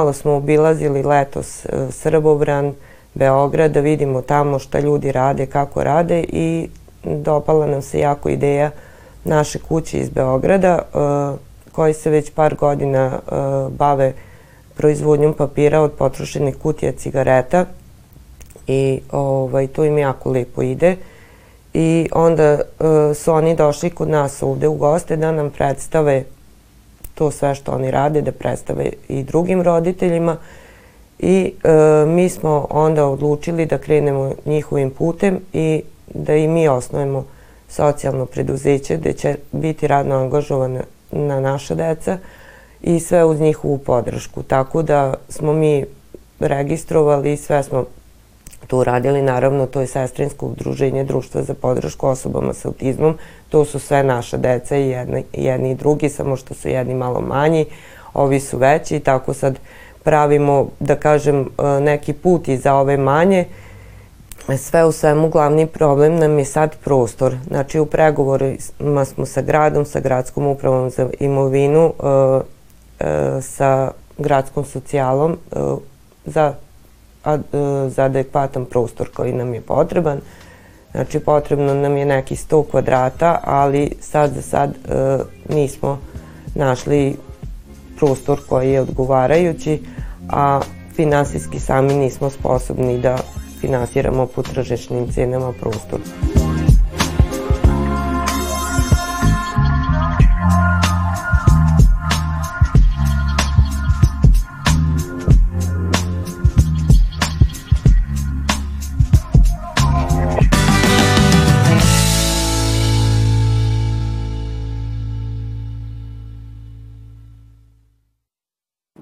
Malo smo obilazili letos e, Srbobran, Beograd, da vidimo tamo šta ljudi rade, kako rade i dopala nam se jako ideja naše kuće iz Beograda, e, koji se već par godina e, bave proizvodnjom papira od potrošenih kutija cigareta i ovaj, to im jako lepo ide. I onda su oni došli kod nas ovde u goste da nam predstave to sve što oni rade, da predstave i drugim roditeljima i e, mi smo onda odlučili da krenemo njihovim putem i da i mi osnovimo socijalno preduzeće gde će biti radno angažovana na naša deca i sve uz njihovu podršku. Tako da smo mi registrovali i sve smo to uradili. Naravno, to je sestrinsko udruženje Društva za podršku osobama sa autizmom. To su sve naša deca i jedni, jedni i drugi, samo što su jedni malo manji, ovi su veći i tako sad pravimo, da kažem, e, neki put i za ove manje. Sve u svemu glavni problem nam je sad prostor. Znači u pregovorima smo sa gradom, sa gradskom upravom za imovinu, e, e, sa gradskom socijalom za E, za adekvatan prostor koji nam je potreban. Znači, potrebno nam je neki 100 kvadrata, ali sad za sad e, nismo našli prostor koji je odgovarajući, a finansijski sami nismo sposobni da finansiramo po tržišnim cenama prostor.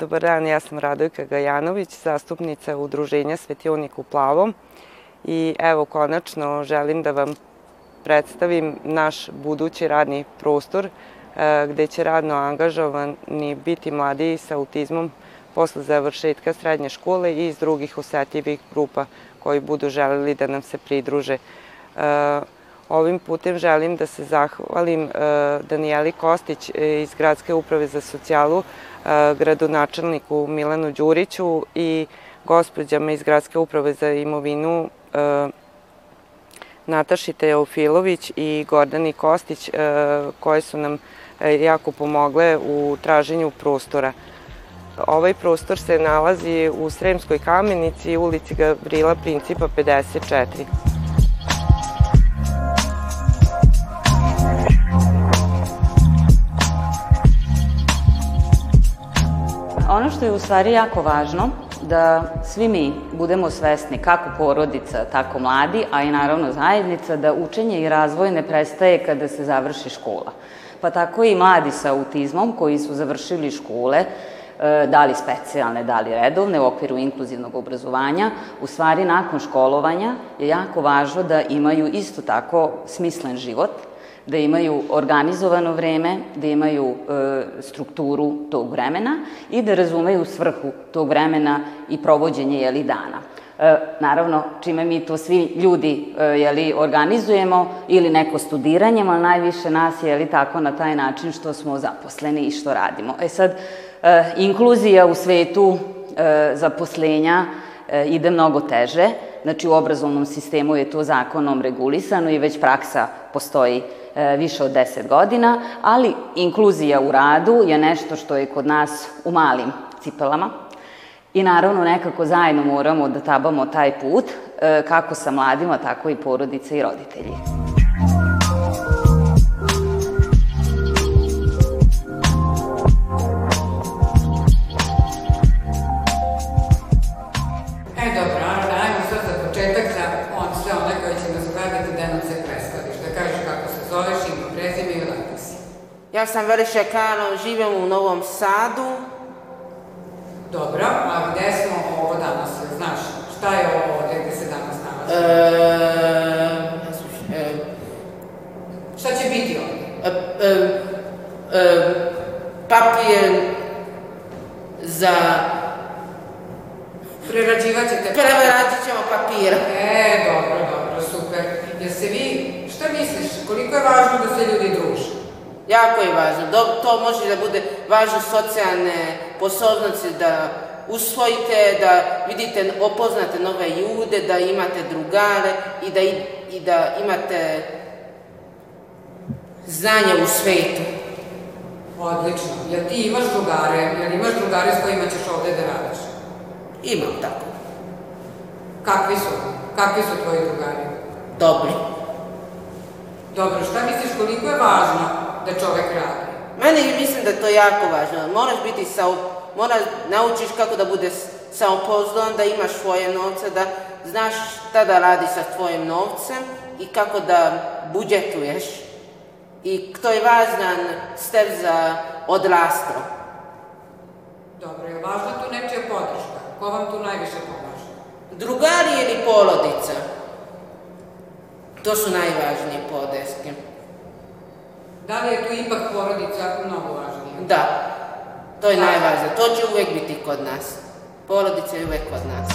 Dobar dan, ja sam Radojka Gajanović, zastupnica Udruženja Svetionik u Plavom i evo konačno želim da vam predstavim naš budući radni prostor e, gde će radno angažovani biti mladi sa autizmom posle završetka srednje škole i iz drugih osetljivih grupa koji budu želeli da nam se pridruže. E, ovim putem želim da se zahvalim e, Danijeli Kostić iz Gradske uprave za socijalu gradonačelniku Milanu Đuriću i gospođama iz Gradske uprave za imovinu Nataši Teofilović i Gordani Kostić koje su nam e, jako pomogle u traženju prostora. Ovaj prostor se nalazi u Sremskoj kamenici, ulici Gavrila Principa 54. Ono što je u stvari jako važno, da svi mi budemo svesni, kako porodica, tako mladi, a i naravno zajednica, da učenje i razvoj ne prestaje kada se završi škola. Pa tako i mladi sa autizmom koji su završili škole, e, da li specijalne, da li redovne u okviru inkluzivnog obrazovanja, u stvari nakon školovanja je jako važno da imaju isto tako smislen život, da imaju organizovano vreme, da imaju e, strukturu tog vremena i da razumeju svrhu tog vremena i provođenje jeli, dana. E, naravno, čime mi to svi ljudi e, jeli, organizujemo ili neko studiranjem, ali najviše nas je tako na taj način što smo zaposleni i što radimo. E sad, e, inkluzija u svetu e, zaposlenja e, ide mnogo teže, znači u obrazovnom sistemu je to zakonom regulisano i već praksa postoji više od 10 godina, ali inkluzija u radu je nešto što je kod nas u malim cipelama i naravno nekako zajedno moramo da tabamo taj put e, kako sa mladima, tako i porodice i roditelji. Ja sam Veriša Kano, živem u Novom Sadu. Dobro, a gde smo ovo danas, znaš, šta je ovo ovde gde se danas nalazi? E, e, šta će biti ovde? E, e, e, papir za... Prerađivat ćete... Prerađit ćemo papir. E, dobro, dobro, super. Jel se vi, šta misliš, koliko je važno da se ljudi druže? Jako je važno. To može da bude važno socijalne posobnosti da usvojite, da vidite, opoznate nove ljude, da imate drugare i da, i da imate znanje u svetu. Odlično. Jel ti imaš drugare? Jel imaš drugare s kojima ćeš ovde da radiš? Imam tako. Kakvi su? Kakvi su tvoji drugari? Dobri. Dobro, šta misliš koliko je važno da čovek radi? Meni mislim da je to jako važno. Moraš biti sa, moraš naučiš kako da bude samopouzdan, da imaš svoje novce, da znaš šta da radi sa tvojim novcem i kako da budžetuješ. I to je važan step za odrastro. Dobro, je važna tu nečija podrška? Ko vam tu najviše pomaže? Drugari ili porodica? To su najvažnije podrške. Da li je tu ipak porodica mnogo važnija? Da, to je da. najvažnije. To će uvek biti kod nas. Porodica je uvek kod nas.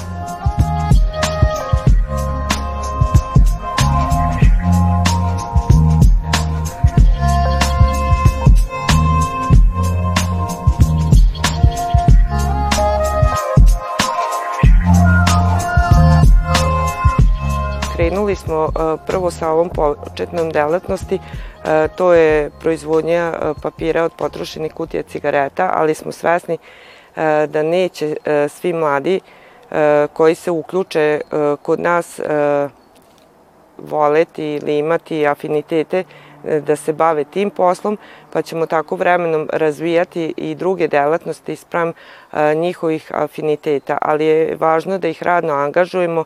Krenuli smo e, prvo sa ovom početnom delatnosti, e, to je proizvodnja e, papira od potrošenih kutija cigareta, ali smo svesni da neće svi mladi koji se uključe kod nas voleti ili imati afinitete da se bave tim poslom, pa ćemo tako vremenom razvijati i druge delatnosti sprem njihovih afiniteta, ali je važno da ih radno angažujemo,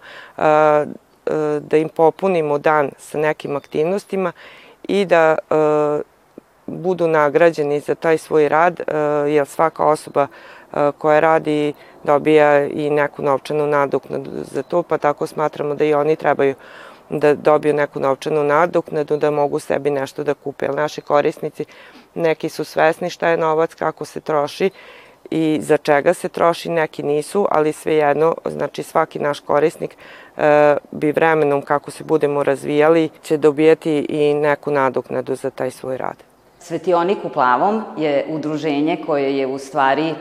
da im popunimo dan sa nekim aktivnostima i da e, budu nagrađeni za taj svoj rad, e, jer svaka osoba e, koja radi dobija i neku novčanu nadoknadu za to, pa tako smatramo da i oni trebaju da dobiju neku novčanu nadoknadu, da mogu sebi nešto da kupe. Jer naši korisnici, neki su svesni šta je novac, kako se troši i za čega se troši, neki nisu, ali svejedno, znači svaki naš korisnik e, bi vremenom kako se budemo razvijali će dobijati i neku nadoknadu za taj svoj rad. Svetionik u plavom je udruženje koje je u stvari e,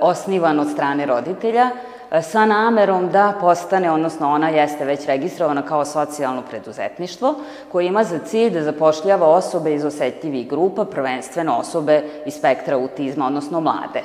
osnivan od strane roditelja e, sa namerom da postane, odnosno ona jeste već registrovana kao socijalno preduzetništvo, koje ima za cilj da zapošljava osobe iz osetljivih grupa, prvenstveno osobe iz spektra autizma, odnosno mlade.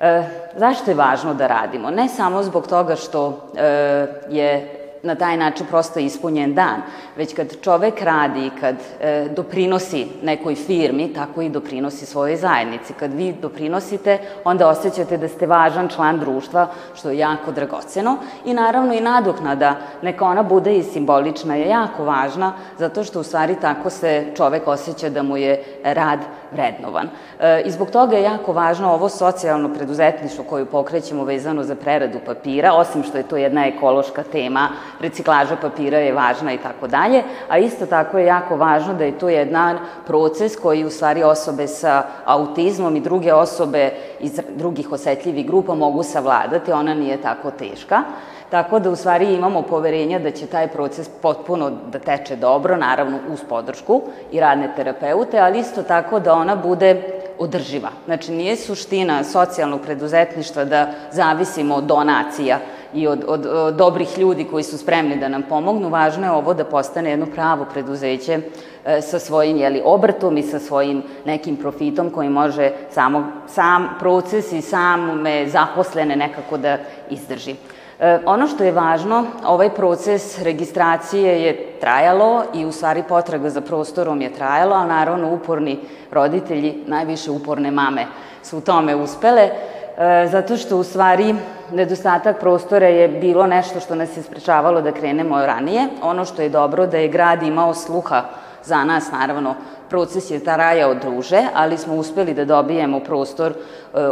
E, zašto je važno da radimo? Ne samo zbog toga što e, je na taj način prosto ispunjen dan, već kad čovek radi i kad e, doprinosi nekoj firmi, tako i doprinosi svojoj zajednici. Kad vi doprinosite, onda osjećate da ste važan član društva, što je jako dragoceno. I naravno i nadoknada, neka ona bude i simbolična, je jako važna, zato što u stvari tako se čovek osjeća da mu je rad vrednovan. E, I zbog toga je jako važno ovo socijalno preduzetništvo koju pokrećemo vezano za preradu papira, osim što je to jedna ekološka tema, reciklaža papira je važna i tako dalje, a isto tako je jako važno da je to jedan proces koji u stvari osobe sa autizmom i druge osobe iz drugih osetljivih grupa mogu savladati, ona nije tako teška. Tako da u stvari imamo poverenja da će taj proces potpuno da teče dobro, naravno uz podršku i radne terapeute, ali isto tako da ona bude održiva. Znači nije suština socijalnog preduzetništva da zavisimo od donacija i od, od, od dobrih ljudi koji su spremni da nam pomognu, važno je ovo da postane jedno pravo preduzeće e, sa svojim jeli, obrtom i sa svojim nekim profitom koji može samo, sam proces i same zaposlene nekako da izdrži. E, ono što je važno, ovaj proces registracije je trajalo i u stvari potraga za prostorom je trajalo, a naravno uporni roditelji, najviše uporne mame su u tome uspele, e, zato što u stvari nedostatak prostora je bilo nešto što nas je sprečavalo da krenemo ranije. Ono što je dobro da je grad imao sluha za nas, naravno, proces je trajao druže, ali smo uspeli da dobijemo prostor e,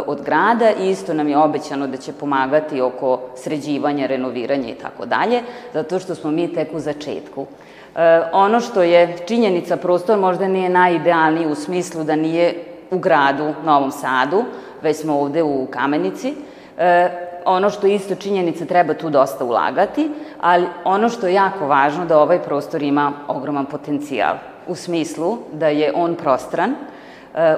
od grada i isto nam je obećano da će pomagati oko sređivanja, renoviranja i tako dalje, zato što smo mi tek u začetku. E, ono što je činjenica, prostor možda nije najidealniji u smislu da nije u gradu Novom Sadu, već smo ovde u Kamenici. E, ono što isto činjenica, treba tu dosta ulagati, ali ono što je jako važno da ovaj prostor ima ogroman potencijal u smislu da je on prostran,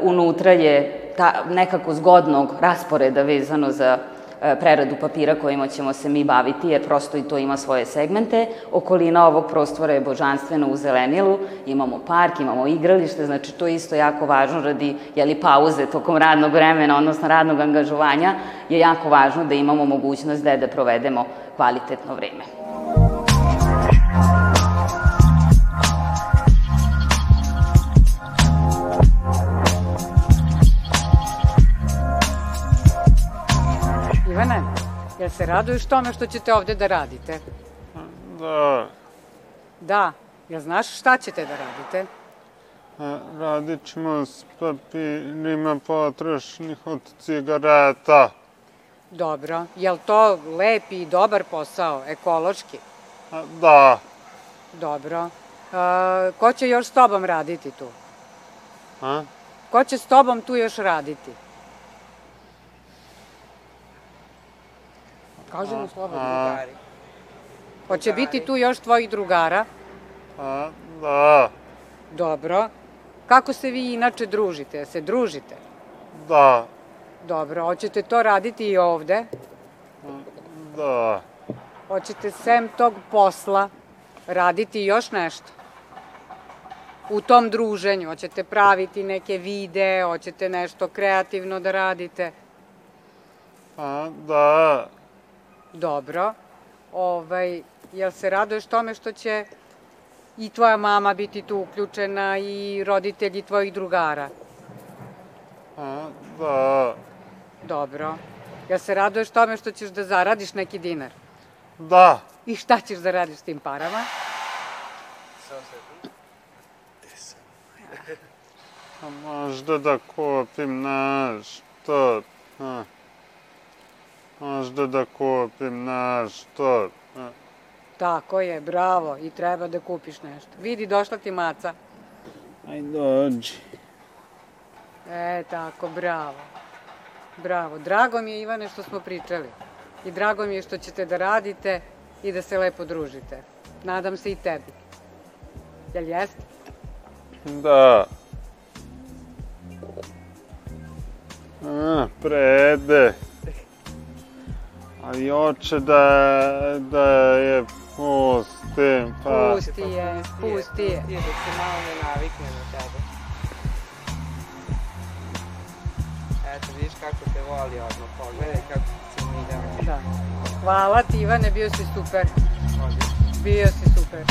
unutra je ta, nekako zgodnog rasporeda vezano za E, preradu papira kojima ćemo se mi baviti, jer prosto i to ima svoje segmente. Okolina ovog prostora je božanstveno u zelenilu, imamo park, imamo igralište, znači to je isto jako važno radi jeli, pauze tokom radnog vremena, odnosno radnog angažovanja, je jako važno da imamo mogućnost da, da provedemo kvalitetno vreme. Jel se raduješ tome što ćete ovde da radite? Da. Da, jel znaš šta ćete da radite? Radit ćemo s papirima potrošnih od cigareta. Dobro, jel to lep i dobar posao, ekološki? Da. Dobro. A, ko će još s tobom raditi tu? A? Ko će s tobom tu još raditi? Kažemo slobodno. Drugari. Hoće biti tu još tvojih drugara? A, da. Dobro. Kako se vi inače družite? Se družite? Da. Dobro. Hoćete to raditi i ovde? Da. Hoćete sem tog posla raditi još nešto? U tom druženju hoćete praviti neke vide, hoćete nešto kreativno da radite? A, da. Dobro. Ovaj, jel se raduješ tome što će i tvoja mama biti tu uključena i roditelji tvojih drugara? A, da. Dobro. Jel se raduješ tome što ćeš da zaradiš neki dinar? Da. I šta ćeš da radiš s tim parama? A možda da kupim nešto. A. Možda da kupim nešto. Tako je, bravo. I treba da kupiš nešto. Vidi, došla ti maca. Aj dođi. E, tako, bravo. Bravo. Drago mi je, Ivane, što smo pričali. I drago mi je što ćete da radite i da se lepo družite. Nadam se i tebi. Jel jeste? Da. A, prede. Ali hoće da, da je pustim, pa... Pusti je, pusti je. Pusti je, da se malo ne navikne na tebe. Eto, vidiš kako te voli odmah, pogledaj kako se mi Da. Hvala ti Ivane, bio si super. Bio si super.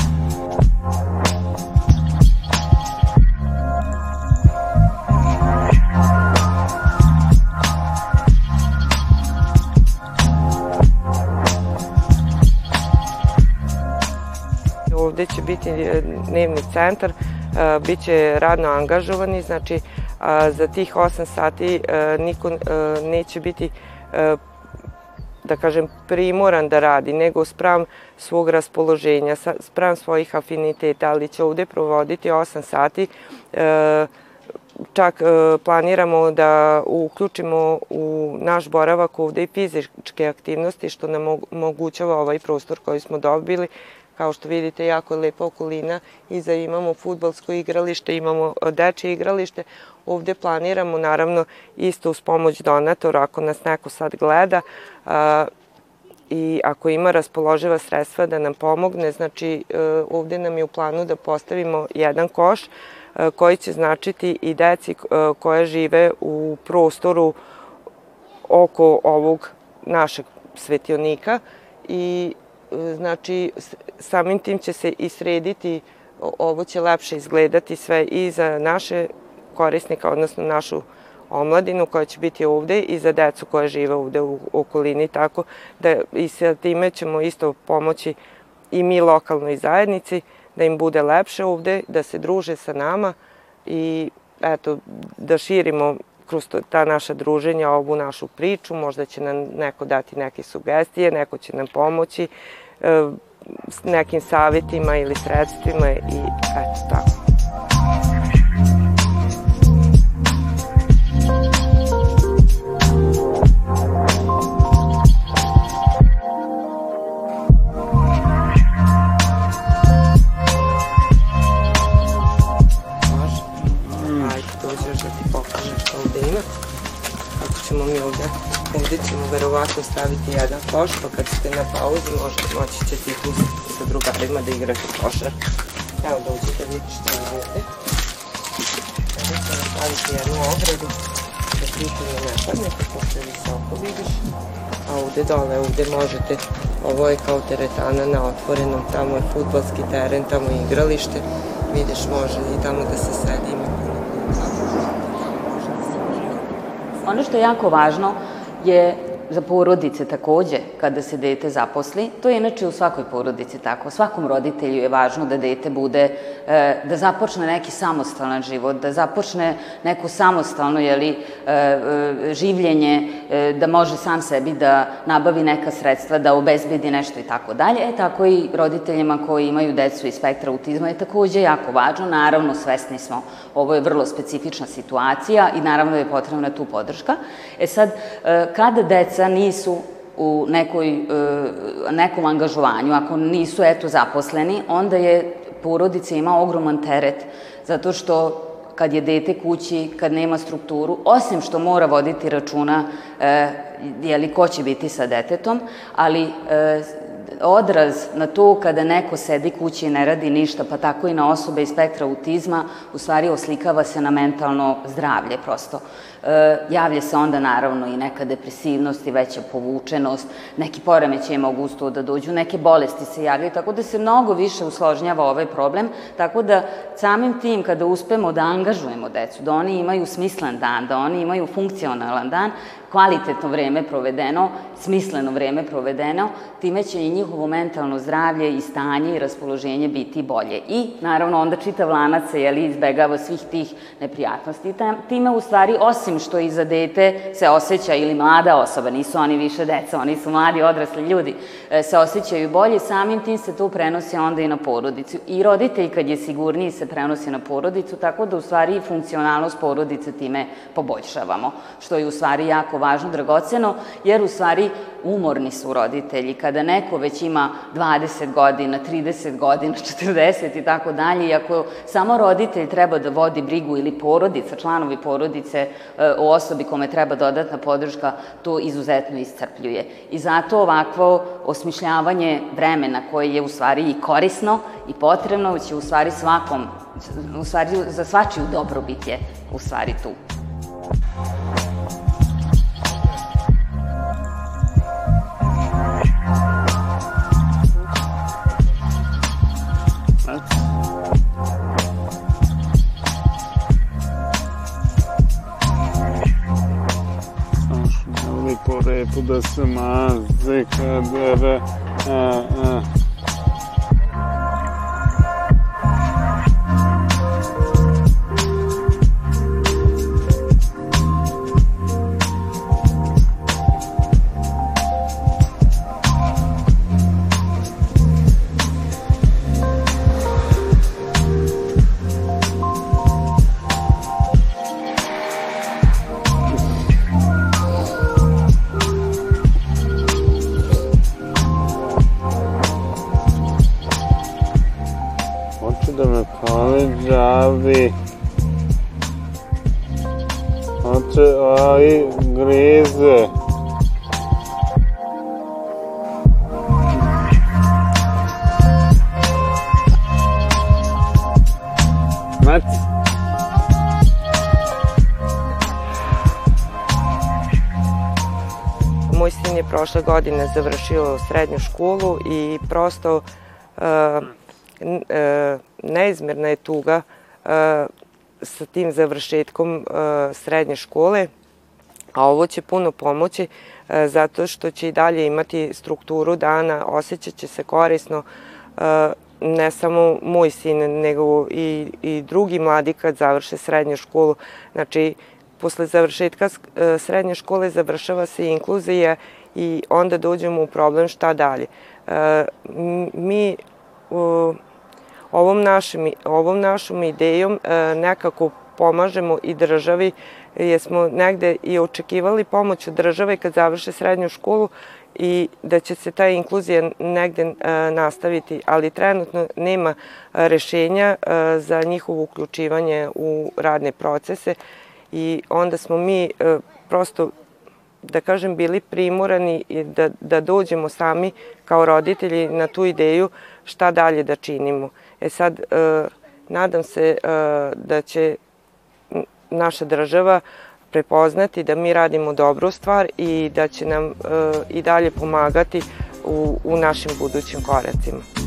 Biti e, dnevni centar, e, bit će radno angažovani, znači za tih 8 sati e, niko neće biti da kažem, primoran da radi, nego sprem svog raspoloženja, sprem svojih afiniteta, ali će ovde provoditi 8 sati. Čak planiramo da uključimo u naš boravak ovde i fizičke aktivnosti, što nam omogućava ovaj prostor koji smo dobili, Kao što vidite, jako je lepa okolina. Iza imamo futbalsko igralište, imamo e, deče igralište. Ovde planiramo, naravno, isto uz pomoć donatora, ako nas neko sad gleda, a, i ako ima raspoloživa sredstva da nam pomogne, znači e, ovde nam je u planu da postavimo jedan koš e, koji će značiti i deci koja žive u prostoru oko ovog našeg svetionika i znači samim tim će se i srediti, ovo će lepše izgledati sve i za naše korisnika, odnosno našu omladinu koja će biti ovde i za decu koja žive ovde u okolini, tako da i sa time ćemo isto pomoći i mi lokalnoj zajednici, da im bude lepše ovde, da se druže sa nama i eto, da širimo kroz ta naša druženja ovu našu priču, možda će nam neko dati neke sugestije, neko će nam pomoći e, s nekim savjetima ili sredstvima i eto tako. Ajde, dođeš da ti ćemo mi ovde, ovde ćemo verovatno staviti jedan koš, pa kad ste na pauzi možete, moći ćete i tu sa drugarima da igrate košar. Evo dođite, vidite što idete. Sada ćemo staviti jednu ogradu, da pitanje ne padnete, pošto je visoko vidiš. A ovde dole, ovde možete, ovo je kao teretana na otvorenom, tamo je futbalski teren, tamo je igralište, vidiš može i tamo da se sedi, Ono što je jako važno je za porodice takođe, kada se dete zaposli, to je inače u svakoj porodici tako, svakom roditelju je važno da dete bude, e, da započne neki samostalan život, da započne neko samostalno, jeli, e, e, življenje, da može sam sebi da nabavi neka sredstva, da obezbedi nešto i tako dalje. E, tako i roditeljima koji imaju decu iz spektra autizma je takođe jako važno. Naravno, svesni smo, ovo je vrlo specifična situacija i naravno je potrebna tu podrška. E sad, kada deca deca nisu u nekoj, e, nekom angažovanju, ako nisu eto zaposleni, onda je porodica ima ogroman teret, zato što kad je dete kući, kad nema strukturu, osim što mora voditi računa e, jeli, ko će biti sa detetom, ali e, odraz na to kada neko sedi kući i ne radi ništa, pa tako i na osobe iz spektra autizma, u stvari oslikava se na mentalno zdravlje prosto. E, javlja se onda naravno i neka depresivnost i veća povučenost, neki poremećaj mogu uz to da dođu, neke bolesti se javljaju, tako da se mnogo više usložnjava ovaj problem, tako da samim tim kada uspemo da angažujemo decu, da oni imaju smislen dan, da oni imaju funkcionalan dan, kvalitetno vreme provedeno, smisleno vreme provedeno, time će i njihovo mentalno zdravlje i stanje i raspoloženje biti bolje. I, naravno, onda čitav lanac se, jeli, izbegava svih tih neprijatnosti. Time, u stvari, osim što i za dete se osjeća, ili mlada osoba, nisu oni više deca, oni su mladi, odrasli ljudi, e, se osjećaju bolje, samim tim se to prenosi onda i na porodicu. I roditelj, kad je sigurniji, se prenosi na porodicu, tako da, u stvari, funkcionalnost porodice time poboljšavamo, što je, u stvari, jako važno, dragoceno, jer, u stvari, umorni su roditelji. Kada neko već ima 20 godina, 30 godina, 40 i tako dalje, i ako samo roditelj treba da vodi brigu ili porodica, članovi porodice e, o osobi kome treba dodatna podrška, to izuzetno iscrpljuje. I zato ovakvo osmišljavanje vremena koje je u stvari i korisno i potrebno, će u stvari svakom, u stvari za svačiju dobrobit je u stvari tu. Da se maze kadere. A, a. Znači, aj grize. Znači, Moj sin je prošle godine završio srednju školu i prosto uh, uh, neizmjerna je tuga sa tim završetkom srednje škole, a ovo će puno pomoći zato što će i dalje imati strukturu dana, osjećat će se korisno ne samo moj sin, nego i, i drugi mladi kad završe srednju školu. Znači, posle završetka srednje škole završava se inkluzija i onda dođemo u problem šta dalje. Mi ovom, našim, ovom našom idejom e, nekako pomažemo i državi, jer smo negde i očekivali pomoć od države kad završe srednju školu i da će se ta inkluzija negde e, nastaviti, ali trenutno nema rešenja e, za njihovo uključivanje u radne procese i onda smo mi prosto da kažem, bili primorani da, da dođemo sami kao roditelji na tu ideju šta dalje da činimo. E sad, nadam se da će naša država prepoznati da mi radimo dobru stvar i da će nam i dalje pomagati u, u našim budućim koracima.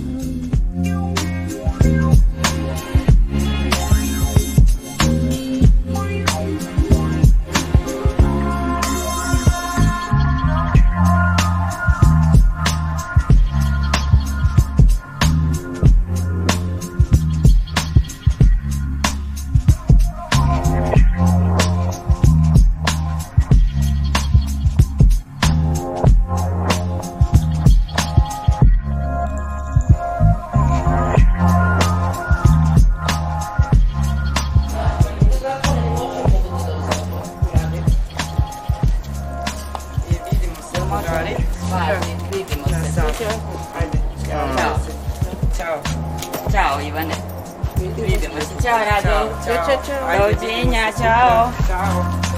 Ciao. Ciao.